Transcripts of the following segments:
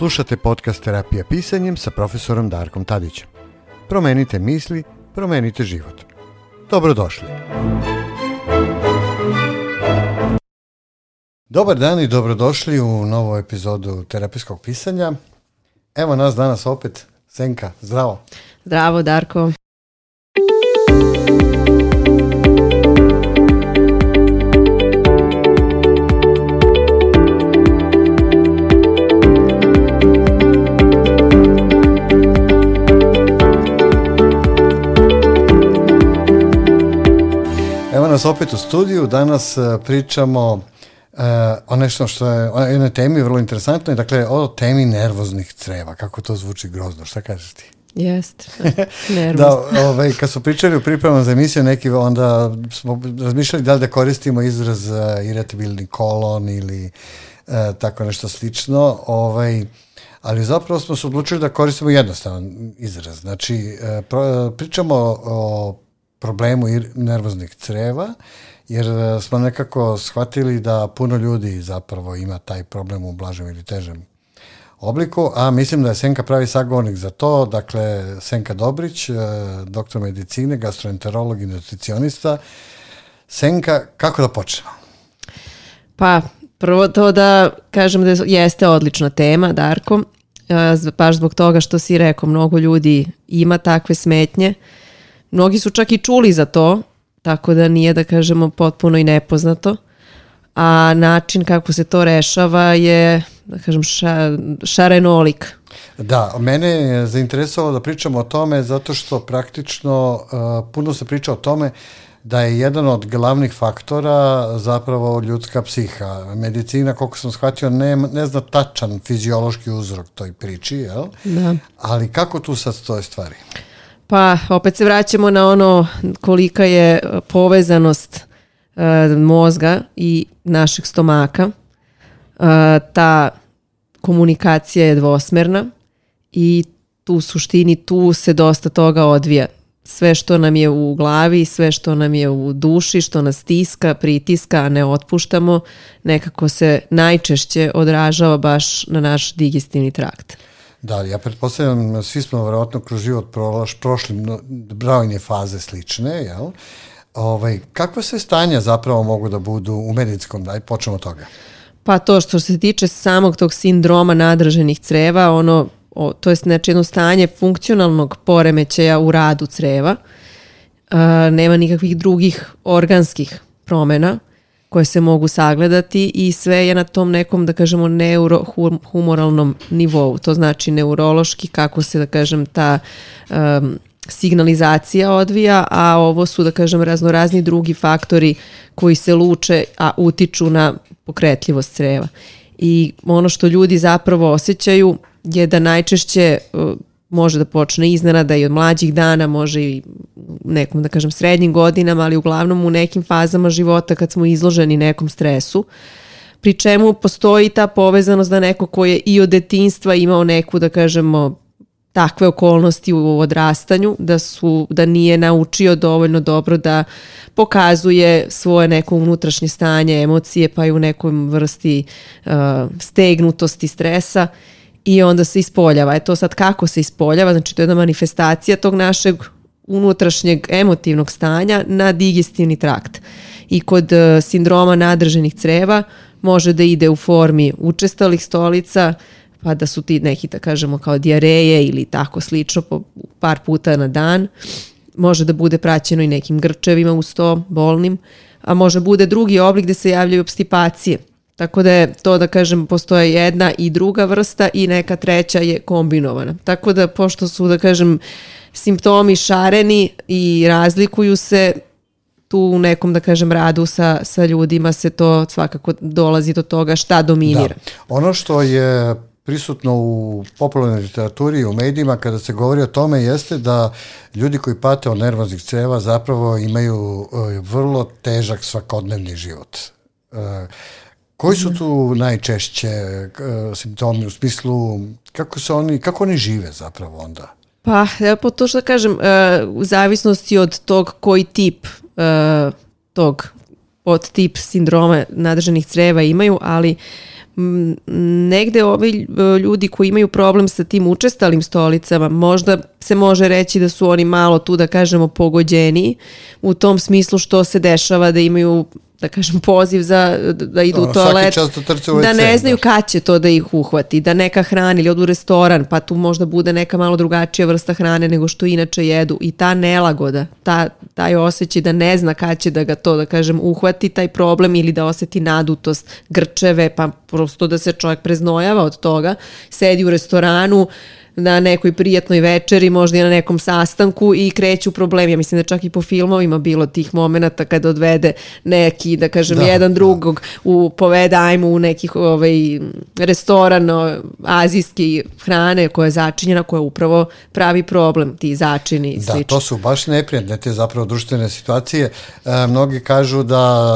Slušate podcast Terapija pisanjem sa profesorom Darkom Tadićem. Promenite misli, promenite život. Dobrodošli. Dobar dan i dobrodošli u novu epizodu terapijskog pisanja. Evo nas danas opet, Senka, zdravo. Zdravo, Darko. Nas opet u studiju, danas e, pričamo uh, o nešto što je, o jednoj temi vrlo interesantnoj, dakle o temi nervoznih creva, kako to zvuči grozno, šta kažeš ti? Jest, nervozno. da, ovaj, kad smo pričali u pripremama za emisiju neki, onda smo razmišljali da li da koristimo izraz uh, irritabilni kolon ili uh, tako nešto slično, ovaj, ali zapravo smo se odlučili da koristimo jednostavan izraz. Znači, uh, pričamo o problemu nervoznih creva, jer e, smo nekako shvatili da puno ljudi zapravo ima taj problem u blažem ili težem obliku, a mislim da je Senka pravi sagovornik za to, dakle Senka Dobrić, e, doktor medicine, gastroenterolog i nutricionista. Senka, kako da počnemo? Pa, prvo to da kažem da jeste odlična tema, Darko, e, baš zbog toga što si rekao, mnogo ljudi ima takve smetnje, Mnogi su čak i čuli za to, tako da nije da kažemo potpuno i nepoznato. A način kako se to rešava je, da kažem, ša, šarenolik. Da, mene je zainteresovalo da pričamo o tome zato što praktično uh, puno se priča o tome da je jedan od glavnih faktora zapravo ljudska psiha. Medicina, koliko sam shvatio, ne, ne zna tačan fiziološki uzrok toj priči, jel? Da. Ali kako tu sad stoje stvari? Uh, Pa opet se vraćamo na ono kolika je e, povezanost uh, mozga i našeg stomaka. Uh, ta komunikacija je dvosmerna i tu u suštini tu se dosta toga odvija. Sve što nam je u glavi, sve što nam je u duši, što nas stiska, pritiska, a ne otpuštamo, nekako se najčešće odražava baš na naš digestivni trakt. Da, ja pretpostavljam, svi smo verovatno kroz život prolaš, prošli brojne faze slične, jel? Ovaj, kakve sve stanja zapravo mogu da budu u medicinskom, daj počnemo od toga. Pa to što se tiče samog tog sindroma nadraženih creva, ono, o, to je znači jedno stanje funkcionalnog poremećaja u radu creva, a, nema nikakvih drugih organskih promena, koje se mogu sagledati i sve je na tom nekom, da kažemo, neurohumoralnom nivou. To znači neurološki, kako se, da kažem, ta um, signalizacija odvija, a ovo su, da kažem, raznorazni drugi faktori koji se luče, a utiču na pokretljivost creva. I ono što ljudi zapravo osjećaju je da najčešće uh, može da počne iznenada i od mlađih dana, može i nekom, da kažem, srednjim godinama, ali uglavnom u nekim fazama života kad smo izloženi nekom stresu, pri čemu postoji ta povezanost da neko ko je i od detinstva imao neku, da kažemo, takve okolnosti u odrastanju, da, su, da nije naučio dovoljno dobro da pokazuje svoje neko unutrašnje stanje, emocije, pa i u nekom vrsti uh, stegnutosti, stresa i onda se ispoljava. E to sad kako se ispoljava, znači to je jedna manifestacija tog našeg unutrašnjeg emotivnog stanja na digestivni trakt. I kod uh, sindroma nadrženih creva može da ide u formi učestalih stolica, pa da su ti neki, da kažemo, kao diareje ili tako slično po par puta na dan. Može da bude praćeno i nekim grčevima uz to, bolnim, a može bude drugi oblik gde se javljaju obstipacije Tako da je to da kažem postoje jedna i druga vrsta i neka treća je kombinovana. Tako da pošto su da kažem simptomi šareni i razlikuju se tu u nekom da kažem radu sa, sa ljudima se to svakako dolazi do toga šta dominira. Da. Ono što je prisutno u popularnoj literaturi i u medijima kada se govori o tome jeste da ljudi koji pate od nervoznih ceva zapravo imaju e, vrlo težak svakodnevni život. Uh, Koji su tu najčešće uh, simptomi u smislu kako se oni kako oni žive zapravo onda? Pa, ja po to što kažem, uh, u zavisnosti od tog koji tip uh, tog pod tip sindroma nadržanih creva imaju, ali negde ovi ljudi koji imaju problem sa tim učestalim stolicama, možda se može reći da su oni malo tu da kažemo pogođeni u tom smislu što se dešava da imaju da kažem poziv za da idu u toalet da, da ne znaju kad će to da ih uhvati da neka hrana ili odu u restoran pa tu možda bude neka malo drugačija vrsta hrane nego što inače jedu. I ta nelagoda ta, taj osjećaj da ne zna kad će da ga to da kažem uhvati taj problem ili da oseti nadutost grčeve pa prosto da se čovjek preznojava od toga sedi u restoranu na nekoj prijatnoj večeri, možda i na nekom sastanku i kreću problemi. Ja mislim da čak i po filmovima bilo tih momenata kada odvede neki, da kažem, da, jedan da. drugog u povede ajmo u nekih ovaj, restoran azijski hrane koja je začinjena, koja upravo pravi problem, ti začini i Da, to su baš neprijatne te zapravo društvene situacije. E, mnogi kažu da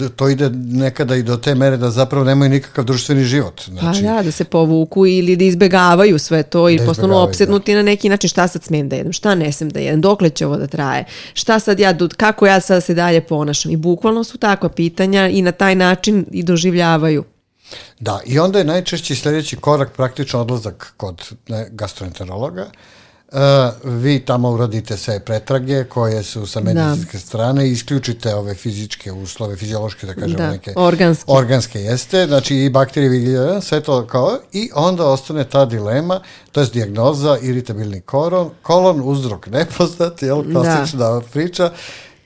e, to ide nekada i do te mere da zapravo nemaju nikakav društveni život. Znači, pa da, da se povuku ili da izbegavaju sve to i postanu opsednuti da. na neki način. Šta sad smijem da jedem, šta ne smijem da jedem, dokle će ovo da traje, šta sad ja, kako ja sad se dalje ponašam? I bukvalno su takva pitanja i na taj način i doživljavaju. Da, i onda je najčešći sledeći korak praktično odlazak kod gastroenterologa, Uh, vi tamo uradite sve pretrage koje su sa da. medicinske da. strane, isključite ove fizičke uslove, fiziološke da kažemo da, neke organske. organske jeste, znači i bakterije, vidljive, sve to kao i onda ostane ta dilema, to je dijagnoza iritabilni koron, kolon, uzrok nepoznat, jel, da. klasična da. priča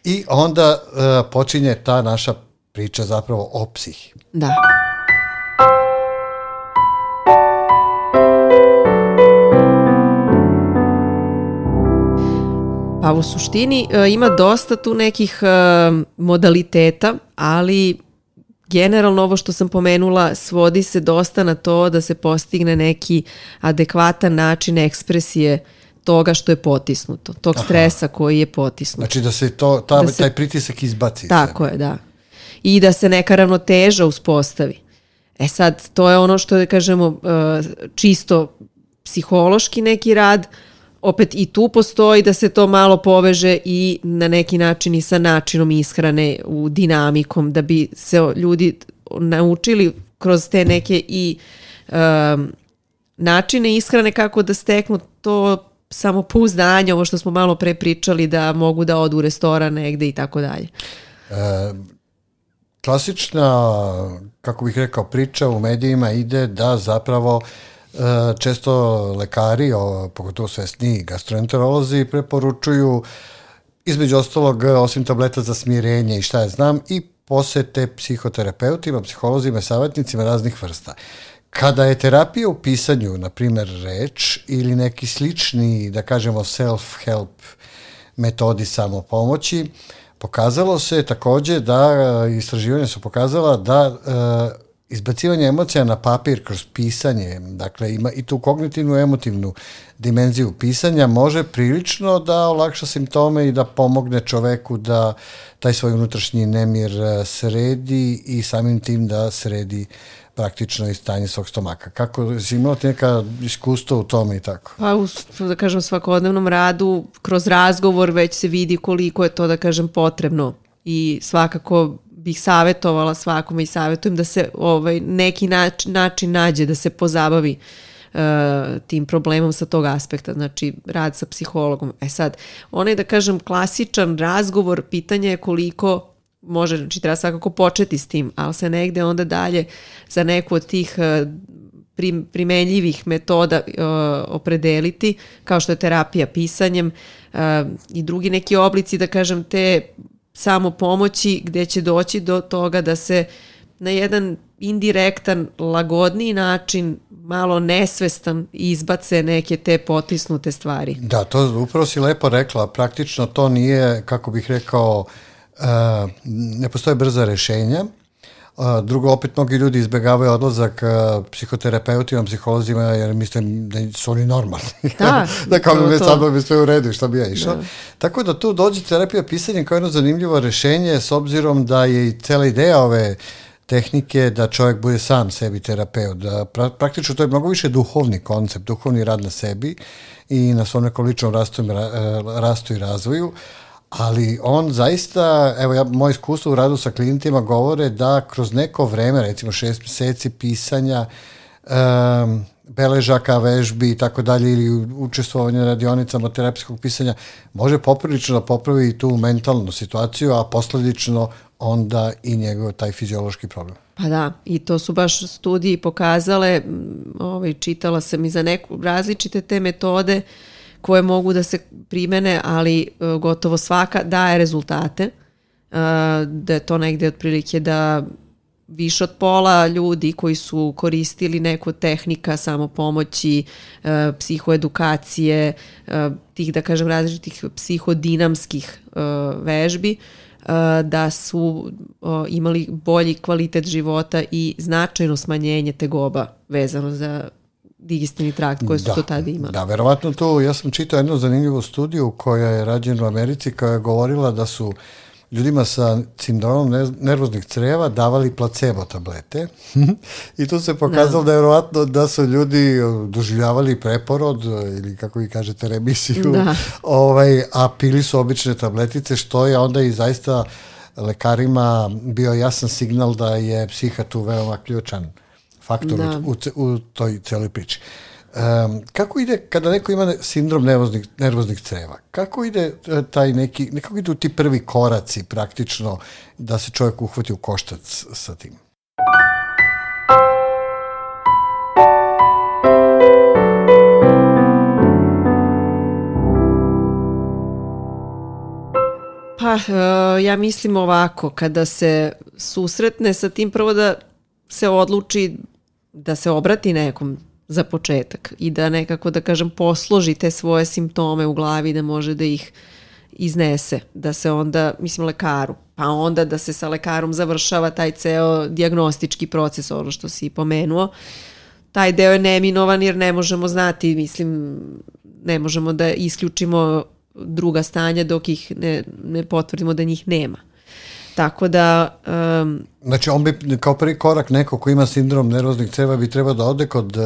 i onda uh, počinje ta naša priča zapravo o psihi. Da. Pa u suštini e, ima dosta tu nekih e, modaliteta, ali generalno ovo što sam pomenula svodi se dosta na to da se postigne neki adekvatan način ekspresije toga što je potisnuto, tog Aha. stresa koji je potisnut. Znači da se to, ta, da se, taj pritisak izbaci. Tako je, da. I da se neka ravnoteža uspostavi. E sad, to je ono što da kažemo e, čisto psihološki neki rad, opet i tu postoji da se to malo poveže i na neki način i sa načinom ishrane u dinamikom da bi se ljudi naučili kroz te neke i um, načine ishrane kako da steknu to samopouzdanje, ovo što smo malo pre pričali da mogu da odu u restoran negde i tako dalje. E, klasična, kako bih rekao, priča u medijima ide da zapravo E, često lekari, pogotovo svesni gastroenterolozi, preporučuju između ostalog, osim tableta za smirenje i šta je znam, i posete psihoterapeutima, psiholozima, savjetnicima raznih vrsta. Kada je terapija u pisanju, na primer reč, ili neki slični, da kažemo, self-help metodi samopomoći, pokazalo se takođe da, istraživanja su pokazala da e, izbacivanje emocija na papir kroz pisanje, dakle ima i tu kognitivnu emotivnu dimenziju pisanja, može prilično da olakša simptome i da pomogne čoveku da taj svoj unutrašnji nemir e, sredi i samim tim da sredi praktično i stanje svog stomaka. Kako si imao ti neka iskustva u tome i tako? Pa u, da kažem, svakodnevnom radu, kroz razgovor već se vidi koliko je to, da kažem, potrebno i svakako bih savjetovala svakome i savjetujem da se ovaj, neki način, način nađe da se pozabavi uh, tim problemom sa tog aspekta, znači rad sa psihologom. E sad, onaj da kažem klasičan razgovor, pitanje je koliko može, znači treba svakako početi s tim, ali se negde onda dalje za neku od tih uh, primenljivih metoda uh, opredeliti, kao što je terapija pisanjem uh, i drugi neki oblici, da kažem, te samo pomoći gde će doći do toga da se na jedan indirektan, lagodniji način, malo nesvestan izbace neke te potisnute stvari. Da, to upravo si lepo rekla, praktično to nije, kako bih rekao, uh, ne postoje brza rešenja, drugo, opet mnogi ljudi izbegavaju odlazak psihoterapeutima, psiholozima, jer mislim da su oni normalni. Da, da kao mi sad bi sve u redu, šta bi ja išao. Da. Tako da tu dođe terapija pisanjem kao jedno zanimljivo rešenje, s obzirom da je i cela ideja ove tehnike da čovjek bude sam sebi terapeut. Da pra, praktično to je mnogo više duhovni koncept, duhovni rad na sebi i na svom nekom ličnom rastu, rastu i razvoju, ali on zaista, evo ja, moje iskustvo u radu sa klijentima govore da kroz neko vreme, recimo šest meseci pisanja, um, beležaka, vežbi i tako dalje ili učestvovanje na radionicama terapijskog pisanja može poprilično da popravi tu mentalnu situaciju, a posledično onda i njegov taj fiziološki problem. Pa da, i to su baš studiji pokazale, ovaj, čitala sam i za neku različite te metode koje mogu da se primene, ali e, gotovo svaka daje rezultate, e, da je to negde otprilike da više od pola ljudi koji su koristili neku tehnika samopomoći, e, psihoedukacije, tih da kažem različitih psihodinamskih vežbi, da su imali bolji kvalitet života i značajno smanjenje tegoba vezano za digestivni trakt koje su da, to tada imali. Da, verovatno to, ja sam čitao jednu zanimljivu studiju koja je rađena u Americi koja je govorila da su ljudima sa sindromom nervoznih creva davali placebo tablete i tu se pokazalo da. da je verovatno da su ljudi doživljavali preporod ili kako vi kažete remisiju, da. ovaj, a pili su obične tabletice što je onda i zaista lekarima bio jasan signal da je psiha tu veoma ključan faktor da. u, u toj celoj priči. Um, kako ide, kada neko ima sindrom nervoznih, nervoznih creva, kako ide e, taj neki, nekako idu ti prvi koraci praktično da se čovjek uhvati u koštac sa tim? Pa, uh, ja mislim ovako, kada se susretne sa tim, prvo da se odluči da se obrati nekom za početak i da nekako, da kažem, posloži te svoje simptome u glavi da može da ih iznese, da se onda, mislim, lekaru, pa onda da se sa lekarom završava taj ceo diagnostički proces, ono što si pomenuo. Taj deo je neminovan jer ne možemo znati, mislim, ne možemo da isključimo druga stanja dok ih ne, ne potvrdimo da njih nema. Tako da... Um, znači, on bi kao prvi korak neko ko ima sindrom nervoznih ceva bi trebao da ode kod uh,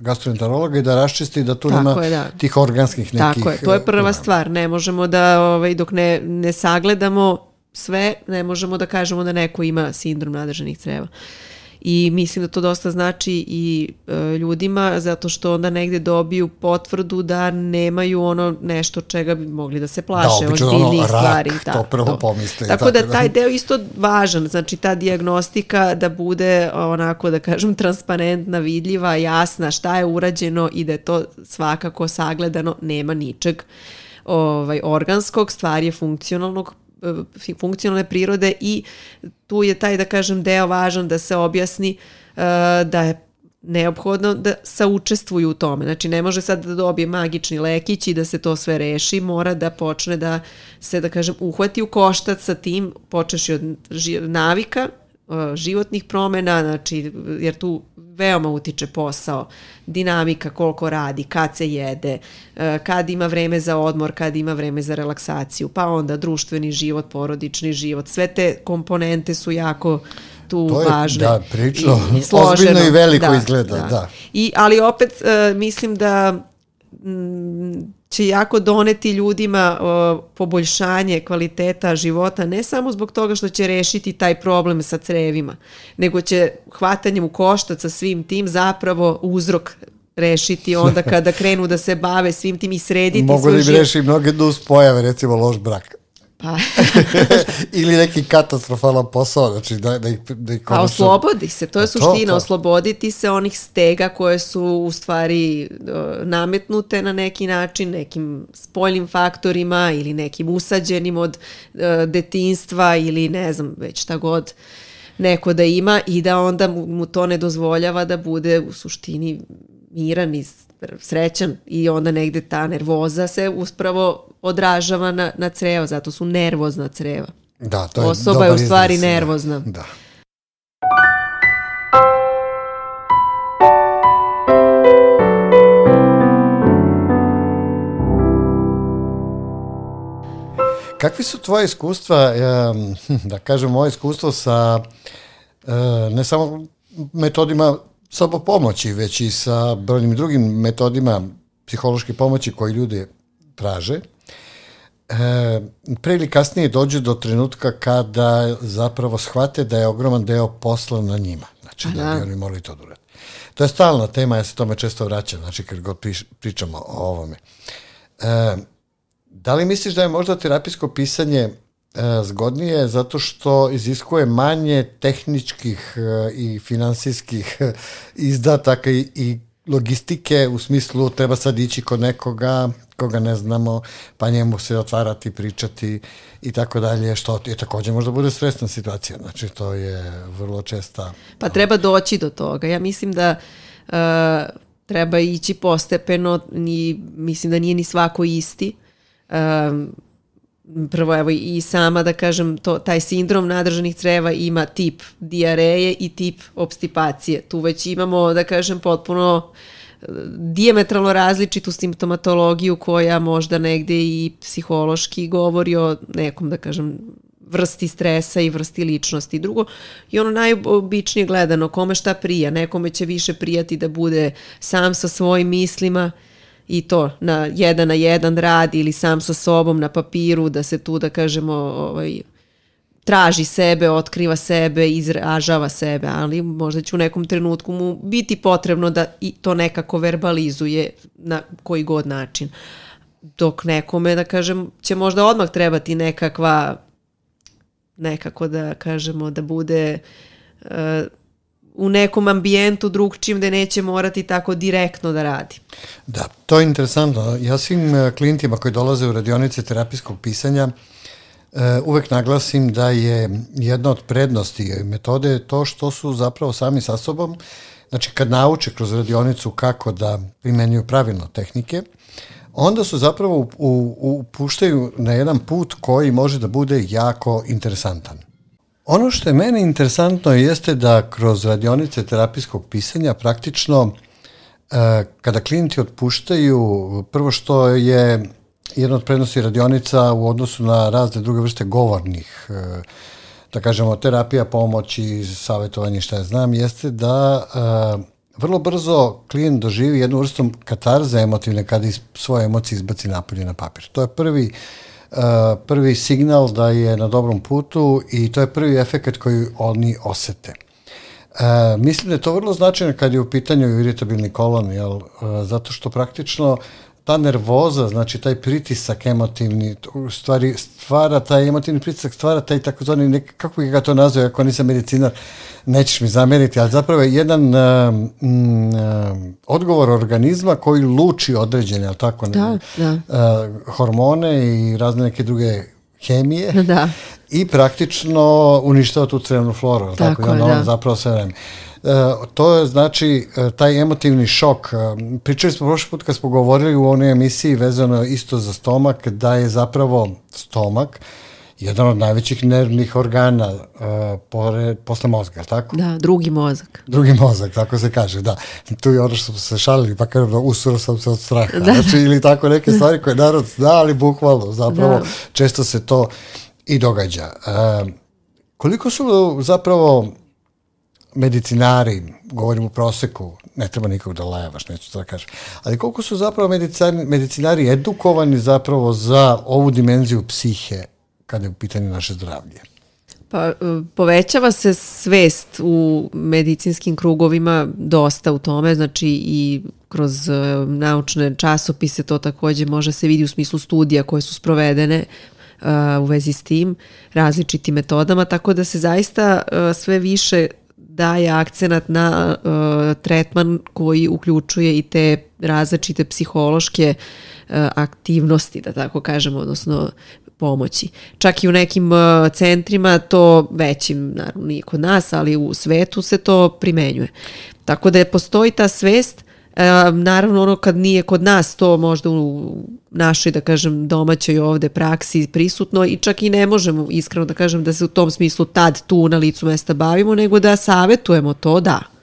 gastroenterologa i da raščisti da tu nema da. tih organskih nekih... Tako je, to je prva problema. stvar. Ne možemo da, ovaj, dok ne, ne sagledamo sve, ne možemo da kažemo da neko ima sindrom nadržanih creva. Uh, i mislim da to dosta znači i e, ljudima zato što onda negde dobiju potvrdu da nemaju ono nešto čega bi mogli da se plaše, da, ozbiljnijih ono, stvari. Rak, to prvo to. pomisli. Tako, tako da, da taj deo isto važan, znači ta diagnostika da bude onako da kažem transparentna, vidljiva, jasna šta je urađeno i da je to svakako sagledano, nema ničeg ovaj, organskog, stvar je funkcionalnog funkcionalne prirode i tu je taj, da kažem, deo važan da se objasni uh, da je neophodno da saučestvuju u tome. Znači ne može sad da dobije magični lekić i da se to sve reši, mora da počne da se, da kažem, uhvati u koštac sa tim, počeš od navika, životnih promena, znači, jer tu veoma utiče posao, dinamika, koliko radi, kad se jede, kad ima vreme za odmor, kad ima vreme za relaksaciju, pa onda društveni život, porodični život, sve te komponente su jako tu to je, važne. Da, prilično, i, i složeno. ozbiljno i veliko da, izgleda, da. da. I, ali opet uh, mislim da će jako doneti ljudima poboljšanje kvaliteta života, ne samo zbog toga što će rešiti taj problem sa crevima, nego će hvatanjem u koštac sa svim tim zapravo uzrok rešiti onda kada krenu da se bave svim tim i srediti Mogu da im reši mnoge nus pojave, recimo loš brak. Pa. Ili neki katastrofalan posao, znači da, da ih, da ih konačno... A oslobodi se, to je suština, to, to. osloboditi se onih stega koje su u stvari nametnute na neki način, nekim spoljnim faktorima ili nekim usađenim od uh, detinstva ili ne znam već šta god neko da ima i da onda mu to ne dozvoljava da bude u suštini miran i srećan i onda negde ta nervoza se uspravo odražava na, na creva, zato su nervozna creva. Da, to je Osoba je u stvari izraz, da. nervozna. Da. Kakvi su tvoje iskustva, da kažem, moje iskustvo sa e, ne samo metodima samopomoći, već i sa brojnim drugim metodima psihološke pomoći koji ljudi traže. e, pre ili kasnije dođu do trenutka kada zapravo shvate da je ogroman deo posla na njima. Znači da, da bi oni morali to da urade. To je stalna tema, ja se tome često vraćam, znači kad god pričamo o ovome. E, da li misliš da je možda terapijsko pisanje zgodnije zato što iziskuje manje tehničkih e, i finansijskih izdataka i, i logistike u smislu treba sad ići kod nekoga koga ne znamo, pa njemu se otvarati, pričati i tako dalje, što je takođe možda bude stresna situacija. Znači, to je vrlo česta... Pa treba doći do toga. Ja mislim da uh, treba ići postepeno, ni, mislim da nije ni svako isti. Prvo evo i sama da kažem to, taj sindrom nadržanih creva ima tip diareje i tip obstipacije. Tu već imamo da kažem potpuno diametralno različitu simptomatologiju koja možda negde i psihološki govori o nekom da kažem vrsti stresa i vrsti ličnosti. Drugo, i ono najobičnije gledano, kome šta prija, nekome će više prijati da bude sam sa svojim mislima, i to na jedan na jedan radi ili sam sa sobom na papiru da se tu da kažemo ovaj traži sebe, otkriva sebe, izražava sebe, ali možda će u nekom trenutku mu biti potrebno da i to nekako verbalizuje na koji god način. Dok nekome, da kažem, će možda odmah trebati nekakva nekako da kažemo da bude uh, u nekom ambijentu drugčim da neće morati tako direktno da radi. Da, to je interesantno. Ja svim e, klijentima koji dolaze u radionice terapijskog pisanja uh, uvek naglasim da je jedna od prednosti metode to što su zapravo sami sa sobom, znači kad nauče kroz radionicu kako da primenjuju pravilno tehnike, onda su zapravo upuštaju na jedan put koji može da bude jako interesantan. Ono što je meni interesantno jeste da kroz radionice terapijskog pisanja praktično e, kada klijenti otpuštaju, prvo što je jedna od prednosti radionica u odnosu na razne druge vrste govornih, e, da kažemo terapija, pomoći, savjetovanje, šta ja znam, jeste da e, vrlo brzo klijent doživi jednu vrstu katarze emotivne kada svoje emocije izbaci napolje na papir. To je prvi uh, prvi signal da je na dobrom putu i to je prvi efekt koji oni osete. E, mislim da je to vrlo značajno kad je u pitanju iritabilni kolon, jel? E, zato što praktično ta nervoza, znači taj pritisak emotivni, stvari stvara taj emotivni pritisak, stvara taj takozvani, nek, kako ga to nazvao, ako nisam medicinar, nećeš mi zameriti, ali zapravo je jedan uh, uh, odgovor organizma koji luči određene, ali tako, da, da. Uh, hormone i razne neke druge hemije da. i praktično uništava tu crevnu floru, tako, tako je, da. zapravo sve vreme. E, to je znači e, taj emotivni šok. E, pričali smo prošli put kad smo govorili u onoj emisiji vezano isto za stomak, da je zapravo stomak jedan od najvećih nervnih organa uh, pore, posle mozga, tako? Da, drugi mozak. Drugi mozak, tako se kaže, da. Tu je ono što smo se šalili, pa kažem da usuro sam se od straha. Da. Znači, ili tako neke stvari koje narod zna, ali bukvalno, zapravo, da. često se to i događa. Uh, koliko su zapravo medicinari, govorim u proseku, ne treba nikog da lajevaš, neću to da kažem, ali koliko su zapravo medicinari, medicinari edukovani zapravo za ovu dimenziju psihe kada je u pitanju naše zdravlje? Pa, e, povećava se svest u medicinskim krugovima dosta u tome, znači i kroz e, naučne časopise to takođe može se vidi u smislu studija koje su sprovedene uh, u vezi s tim različitim metodama, tako da se zaista sve više daje akcenat na uh, tretman koji uključuje i te različite psihološke uh, aktivnosti, da tako kažemo, odnosno pomoći. Čak i u nekim uh, centrima to većim, naravno nije kod nas, ali u svetu se to primenjuje. Tako da postoji ta svest E, naravno ono kad nije kod nas to možda u našoj da kažem domaćoj ovde praksi prisutno i čak i ne možemo iskreno da kažem da se u tom smislu tad tu na licu mesta bavimo nego da savetujemo to da.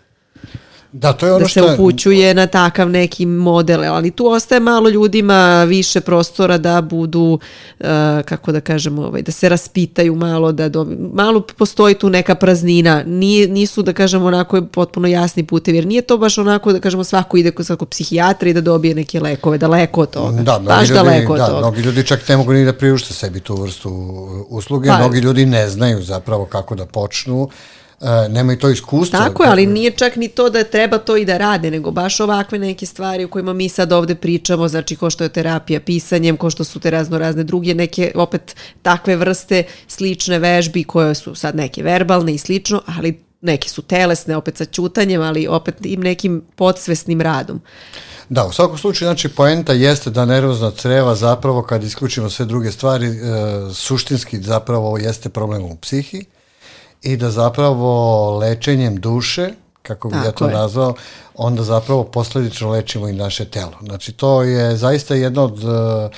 Da, to je ono da se što... upućuje na takav neki model, ali tu ostaje malo ljudima više prostora da budu, uh, kako da kažemo, ovaj, da se raspitaju malo, da do, malo postoji tu neka praznina, Nije, nisu da kažemo onako potpuno jasni putevi, jer nije to baš onako da kažemo svako ide kod svakog psihijatra i da dobije neke lekove, daleko od toga, Da, baš ljudi, daleko od da, toga. mnogi ljudi čak ne mogu ni da priušte sebi tu vrstu usluge, Pa- mnogi ljudi ne znaju zapravo kako da počnu, nemaju to iskustvo. Tako je, ali nije čak ni to da treba to i da rade, nego baš ovakve neke stvari o kojima mi sad ovde pričamo, znači ko što je terapija pisanjem, ko što su te razno razne druge neke opet takve vrste slične vežbi koje su sad neke verbalne i slično, ali neke su telesne opet sa ćutanjem, ali opet im nekim podsvesnim radom. Da, u svakom slučaju, znači, poenta jeste da nervozna creva zapravo, kad isključimo sve druge stvari, e, suštinski zapravo jeste problem u psihi i da zapravo lečenjem duše, kako bi ja Tako to je. nazvao, onda zapravo posledično lečimo i naše telo. Znači, to je zaista jedno od e,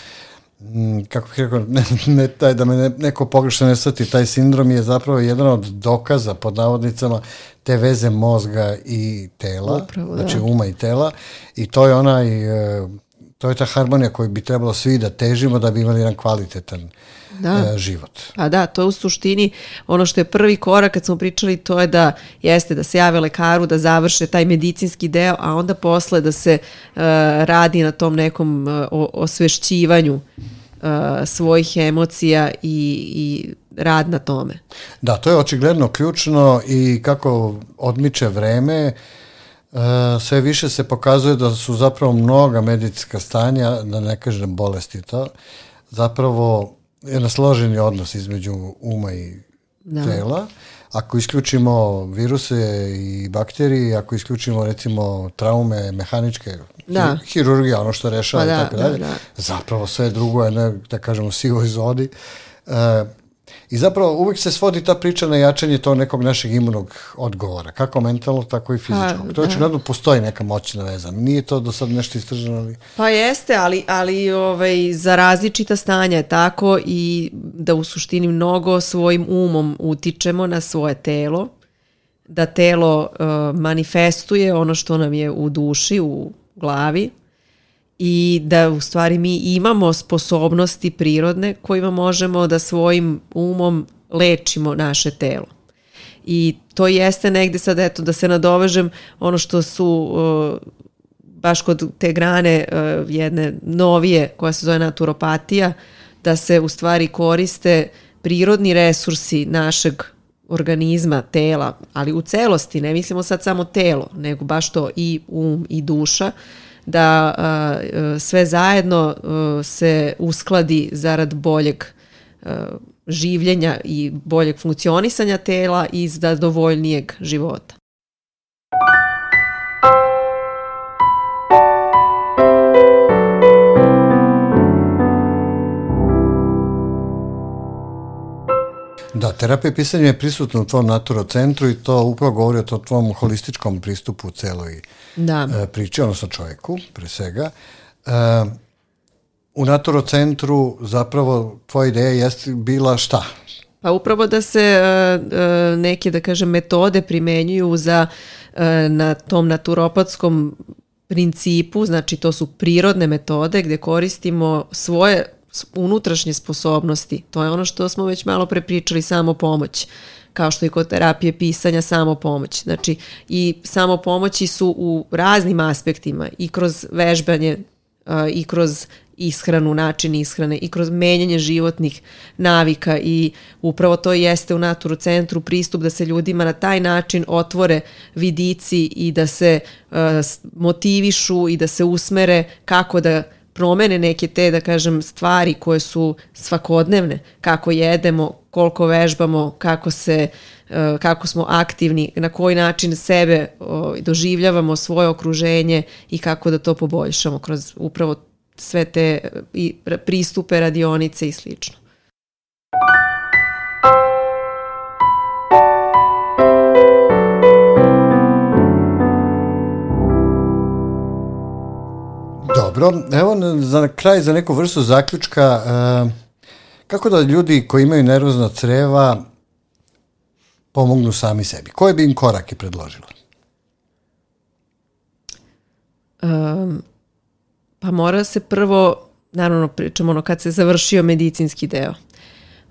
kako bih rekao, ne, ne taj, da me ne, neko pogrešno ne shvati, taj sindrom je zapravo jedan od dokaza, pod navodnicama, te veze mozga i tela, Upravo, znači da. uma i tela, i to je onaj, e, to je ta harmonija koju bi trebalo svi da težimo da bi imali jedan kvalitetan Da. e, život. Pa da, to je u suštini ono što je prvi korak kad smo pričali to je da jeste da se jave lekaru da završe taj medicinski deo, a onda posle da se uh, radi na tom nekom uh, osvešćivanju uh, svojih emocija i, i rad na tome. Da, to je očigledno ključno i kako odmiče vreme, e, sve više se pokazuje da su zapravo mnoga medicinska stanja, da ne kažem bolesti to, zapravo jedan složeni odnos između uma i Da. tela. Ako isključimo viruse i bakterije, ako isključimo recimo traume mehaničke, Da. hi- hirurgija, ono što rešava Pa i da, tako da, dalje, da. zapravo sve drugo je, ne, da kažemo, sivoj zoni. I zapravo uvijek se svodi ta priča na jačanje tog nekog našeg imunog odgovora, kako mentalnog, tako i fizičkog. Pa, to da. očigledno postoji neka moćna veza. Nije to do sad nešto istraženo, ali... Pa jeste, ali, ali ovaj, za različita stanja je tako i da u suštini mnogo svojim umom utičemo na svoje telo, da telo uh, manifestuje ono što nam je u duši, u glavi i da u stvari mi imamo sposobnosti prirodne kojima možemo da svojim umom lečimo naše telo. I to jeste negde sad, eto, da se nadovežem ono što su uh, baš kod te grane uh, jedne novije koja se zove naturopatija, da se u stvari koriste prirodni resursi našeg organizma, tela, ali u celosti, ne mislimo sad samo telo, nego baš to i um i duša, da uh, sve zajedno uh, se uskladi zarad boljeg uh, življenja i boljeg funkcionisanja tela i zadovoljnijeg života. Da, terapija pisanja je prisutna u tvom naturo centru i to upravo govori o tvom holističkom pristupu u celoj Da. e, priči, odnosno čovjeku, pre svega. E, u naturo centru zapravo tvoja ideja jeste bila šta? Pa upravo da se e, e, neke, da kažem, metode primenjuju za e, na tom naturopatskom principu, znači to su prirodne metode gde koristimo svoje unutrašnje sposobnosti. To je ono što smo već malo prepričali, samo pomoć kao što i kod terapije pisanja samo pomoć. Znači i samo pomoći su u raznim aspektima i kroz vežbanje i kroz ishranu, način ishrane i kroz menjanje životnih navika i upravo to jeste u Naturu centru pristup da se ljudima na taj način otvore vidici i da se uh, motivišu i da se usmere kako da promene neke te, da kažem, stvari koje su svakodnevne, kako jedemo, koliko vežbamo, kako se e, kako smo aktivni, na koji način sebe doživljavamo, svoje okruženje i kako da to poboljšamo kroz upravo sve te pristupe, radionice i slično. Dobro, evo za kraj, za neku vrstu zaključka, e, kako da ljudi koji imaju nervozna creva pomognu sami sebi? Koje bi im korake predložila? Um, pa mora se prvo, naravno pričamo ono kad se završio medicinski deo,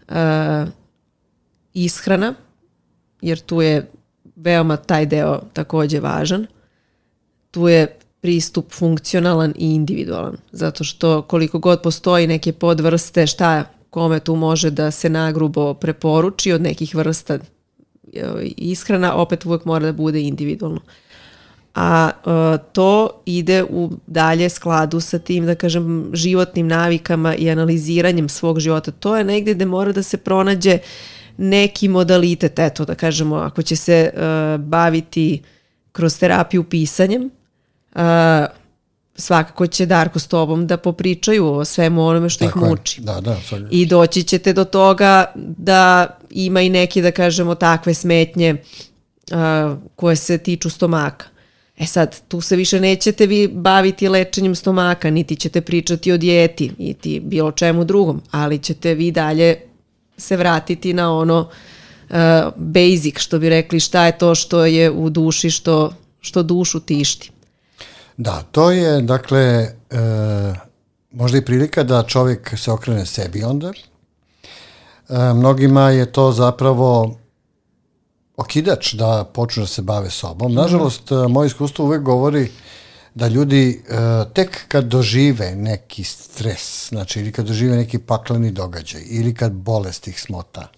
uh, ishrana, jer tu je veoma taj deo takođe važan. Tu je pristup funkcionalan i individualan, zato što koliko god postoji neke podvrste šta kome tu može da se nagrubo preporuči od nekih vrsta ishrana, opet uvek mora da bude individualno. A uh, to ide u dalje skladu sa tim, da kažem, životnim navikama i analiziranjem svog života. To je negde gde mora da se pronađe neki modalitet, eto da kažemo, ako će se uh, baviti kroz terapiju pisanjem, svakako će Darko s tobom da popričaju o svemu onome što Tako ih muči. Da, da, I doći ćete do toga da ima i neki, da kažemo, takve smetnje uh, koje se tiču stomaka. E sad, tu se više nećete vi baviti lečenjem stomaka, niti ćete pričati o dijeti, niti bilo čemu drugom, ali ćete vi dalje se vratiti na ono uh, basic, što bi rekli šta je to što je u duši, što, što dušu tišti. Da, to je, dakle, e, možda i prilika da čovjek se okrene sebi onda. E, mnogima je to zapravo okidač da počnu da se bave sobom. Nažalost, mm. moje iskustvo uvek govori da ljudi e, tek kad dožive neki stres, znači ili kad dožive neki pakleni događaj, ili kad bolest ih smota,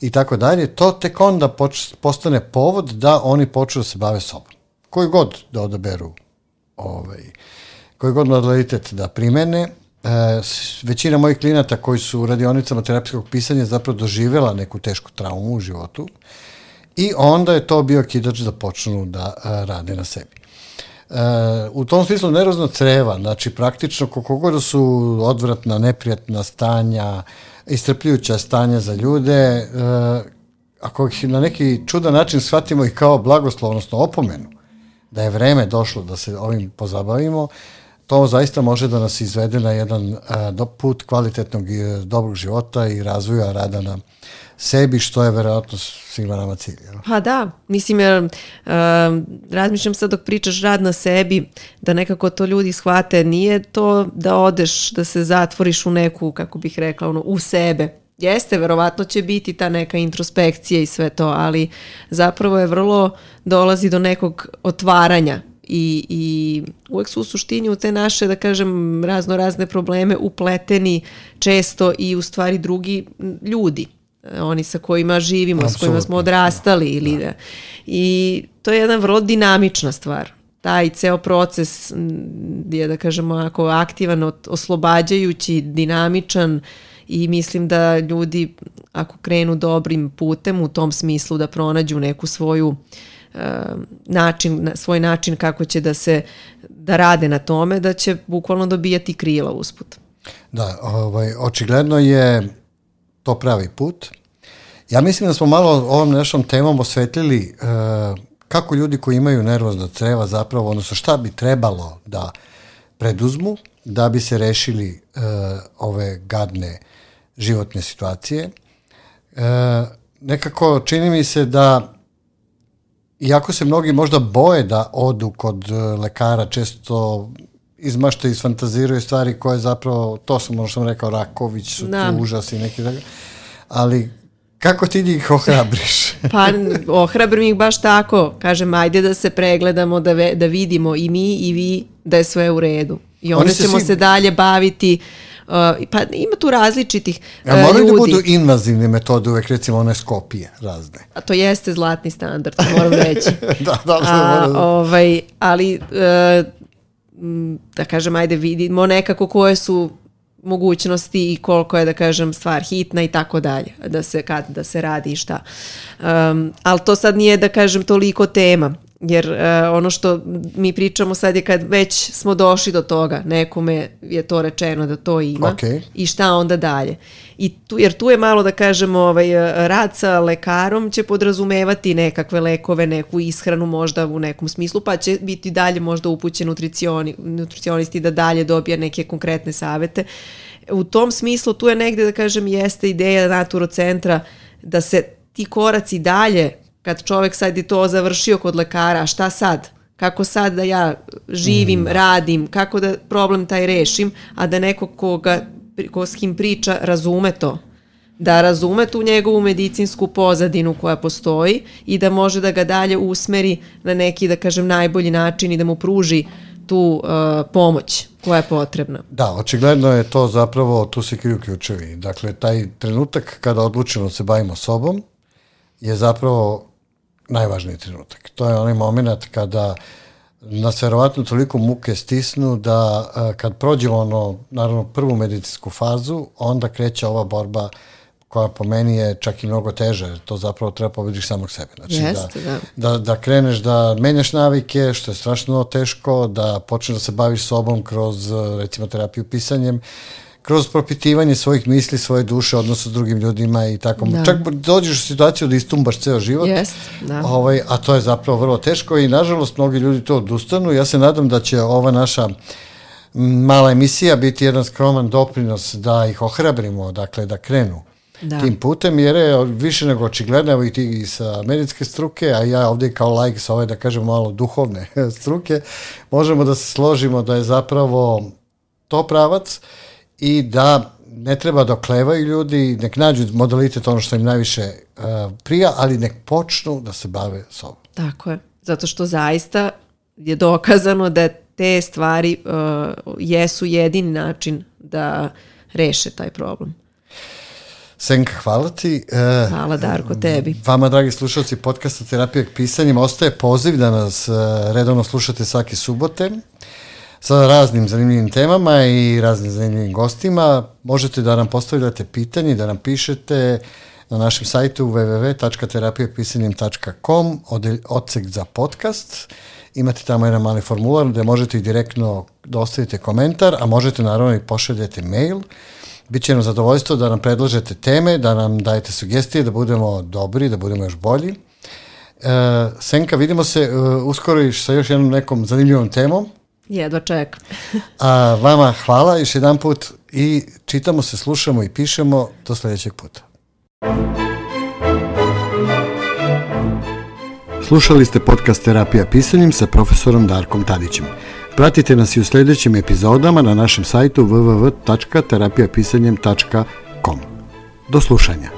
i tako dalje, to tek onda poč, postane povod da oni počnu da se bave sobom. Koji god da odaberu ovaj, koji god modalitet da primene. E, većina mojih klinata koji su u radionicama terapijskog pisanja zapravo doživela neku tešku traumu u životu i onda je to bio kidač da počnu da a, rade na sebi. E, u tom smislu nerozno creva, znači praktično koliko god da su odvratna, neprijatna stanja, istrpljujuća stanja za ljude, e, ako ih na neki čudan način shvatimo ih kao blagoslov, odnosno opomenu, da je vreme došlo da se ovim pozabavimo, to zaista može da nas izvede na jedan a, put kvalitetnog i dobrog života i razvoja rada na sebi, što je verovatno svima nama cilj. Ja. Pa da, mislim, jer, uh, razmišljam sad dok pričaš rad na sebi, da nekako to ljudi shvate, nije to da odeš, da se zatvoriš u neku, kako bih rekla, ono, u sebe, Jeste, verovatno će biti ta neka introspekcija i sve to, ali zapravo je vrlo dolazi do nekog otvaranja i, i uvek su u suštini u te naše, da kažem, razno razne probleme upleteni često i u stvari drugi ljudi oni sa kojima živimo, Absolutno. s kojima smo odrastali ili da. i to je jedna vrlo dinamična stvar taj ceo proces je da kažemo ako aktivan, oslobađajući, dinamičan, uh, i mislim da ljudi ako krenu dobrim putem u tom smislu da pronađu neku svoju uh, način, svoj način kako će da se da rade na tome, da će bukvalno dobijati krila usput. Da, ovaj, očigledno je to pravi put. Ja mislim da smo malo ovom našom temom osvetlili uh, kako ljudi koji imaju nervozna creva zapravo, odnosno šta bi trebalo da preduzmu da bi se rešili uh, ove gadne životne situacije. E, nekako čini mi se da iako se mnogi možda boje da odu kod e, lekara, često izmašte i sfantaziraju stvari koje zapravo, to sam možda sam rekao, Raković su da. tu užasi neki tako, ali kako ti njih ohrabriš? pa ohrabrim ih baš tako, kažem ajde da se pregledamo, da, ve, da vidimo i mi i vi da je sve u redu. I onda ćemo svi... se dalje baviti Uh, pa ima tu različitih uh, A moraju da budu invazivne metode, uvek recimo one skopije razne. A to jeste zlatni standard, moram reći. da, da, A, da. Ovaj, ali, uh, da kažem, ajde vidimo nekako koje su mogućnosti i koliko je da kažem stvar hitna i tako dalje da se kad da se radi i šta um, ali to sad nije da kažem toliko tema Jer uh, ono što mi pričamo sad je kad već smo došli do toga, nekome je to rečeno da to ima okay. i šta onda dalje. I tu, jer tu je malo da kažemo ovaj, rad sa lekarom će podrazumevati nekakve lekove, neku ishranu možda u nekom smislu, pa će biti dalje možda upućen nutricioni, nutricionisti da dalje dobije neke konkretne savete. U tom smislu tu je negde da kažem jeste ideja naturo-centra da se ti koraci dalje kad čovek sad je to završio kod lekara, šta sad? kako sad da ja živim, Mm. radim, kako da problem taj rešim, a da neko koga, ko s kim priča razume to. Da razume tu njegovu medicinsku pozadinu koja postoji i da može da ga dalje usmeri na neki, da kažem, najbolji način i da mu pruži tu uh, pomoć koja je potrebna. Da, očigledno je to zapravo, tu se kriju ključevi. Dakle, taj trenutak kada odlučimo da se bavimo sobom je zapravo najvažniji trenutak. To je onaj moment kada nas verovatno toliko muke stisnu da a, kad prođemo ono, naravno, prvu medicinsku fazu, onda kreće ova borba koja po meni je čak i mnogo teža, jer to zapravo treba pobediš samog sebe. Znači Jeste, da. da, da kreneš da menjaš navike, što je strašno teško, da počneš da se baviš sobom kroz, recimo, terapiju pisanjem, kroz propitivanje svojih misli, svoje duše, odnosno s drugim ljudima i tako. Da. Čak dođeš u situaciju da istumbaš ceo život, Jeste, da. ovaj, a to je zapravo vrlo teško i nažalost mnogi ljudi to odustanu. Ja se nadam da će ova naša mala emisija biti jedan skroman doprinos da ih ohrabrimo, dakle da krenu Da. tim putem, jer je više nego očigledno, evo i ti sa medicinske struke, a ja ovdje kao lajk sa ove, da kažem, malo duhovne struke, možemo da se složimo da je zapravo to pravac i da ne treba da oklevaju ljudi, nek nađu modalitet ono što im najviše uh, prija, ali nek počnu da se bave sobom. Tako je. Zato što zaista je dokazano da te stvari uh, jesu jedini način da reše taj problem. Senka, hvala ti. Uh, Hvala Darko tebi. Vama, dragi slušalci podcasta Terapija pisanjem, ostaje poziv da nas uh, redovno slušate svake subote sa raznim zanimljivim temama i raznim zanimljivim gostima. Možete da nam postavljate pitanje, da nam pišete na našem sajtu www.terapijapisanjem.com odsek za podcast. Imate tamo jedan mali formular gde možete i direktno da ostavite komentar, a možete naravno i pošaljete mail. Biće nam zadovoljstvo da nam predlažete teme, da nam dajete sugestije, da budemo dobri, da budemo još bolji. E, Senka, vidimo se e, uskoro i sa još jednom nekom zanimljivom temom. Jedva čekam. A vama hvala još jedan put i čitamo se, slušamo i pišemo do sledećeg puta. Slušali ste podcast Terapija pisanjem sa profesorom Darkom Tadićem. Pratite nas i u sledećim epizodama na našem sajtu www.terapijapisanjem.com. Do slušanja.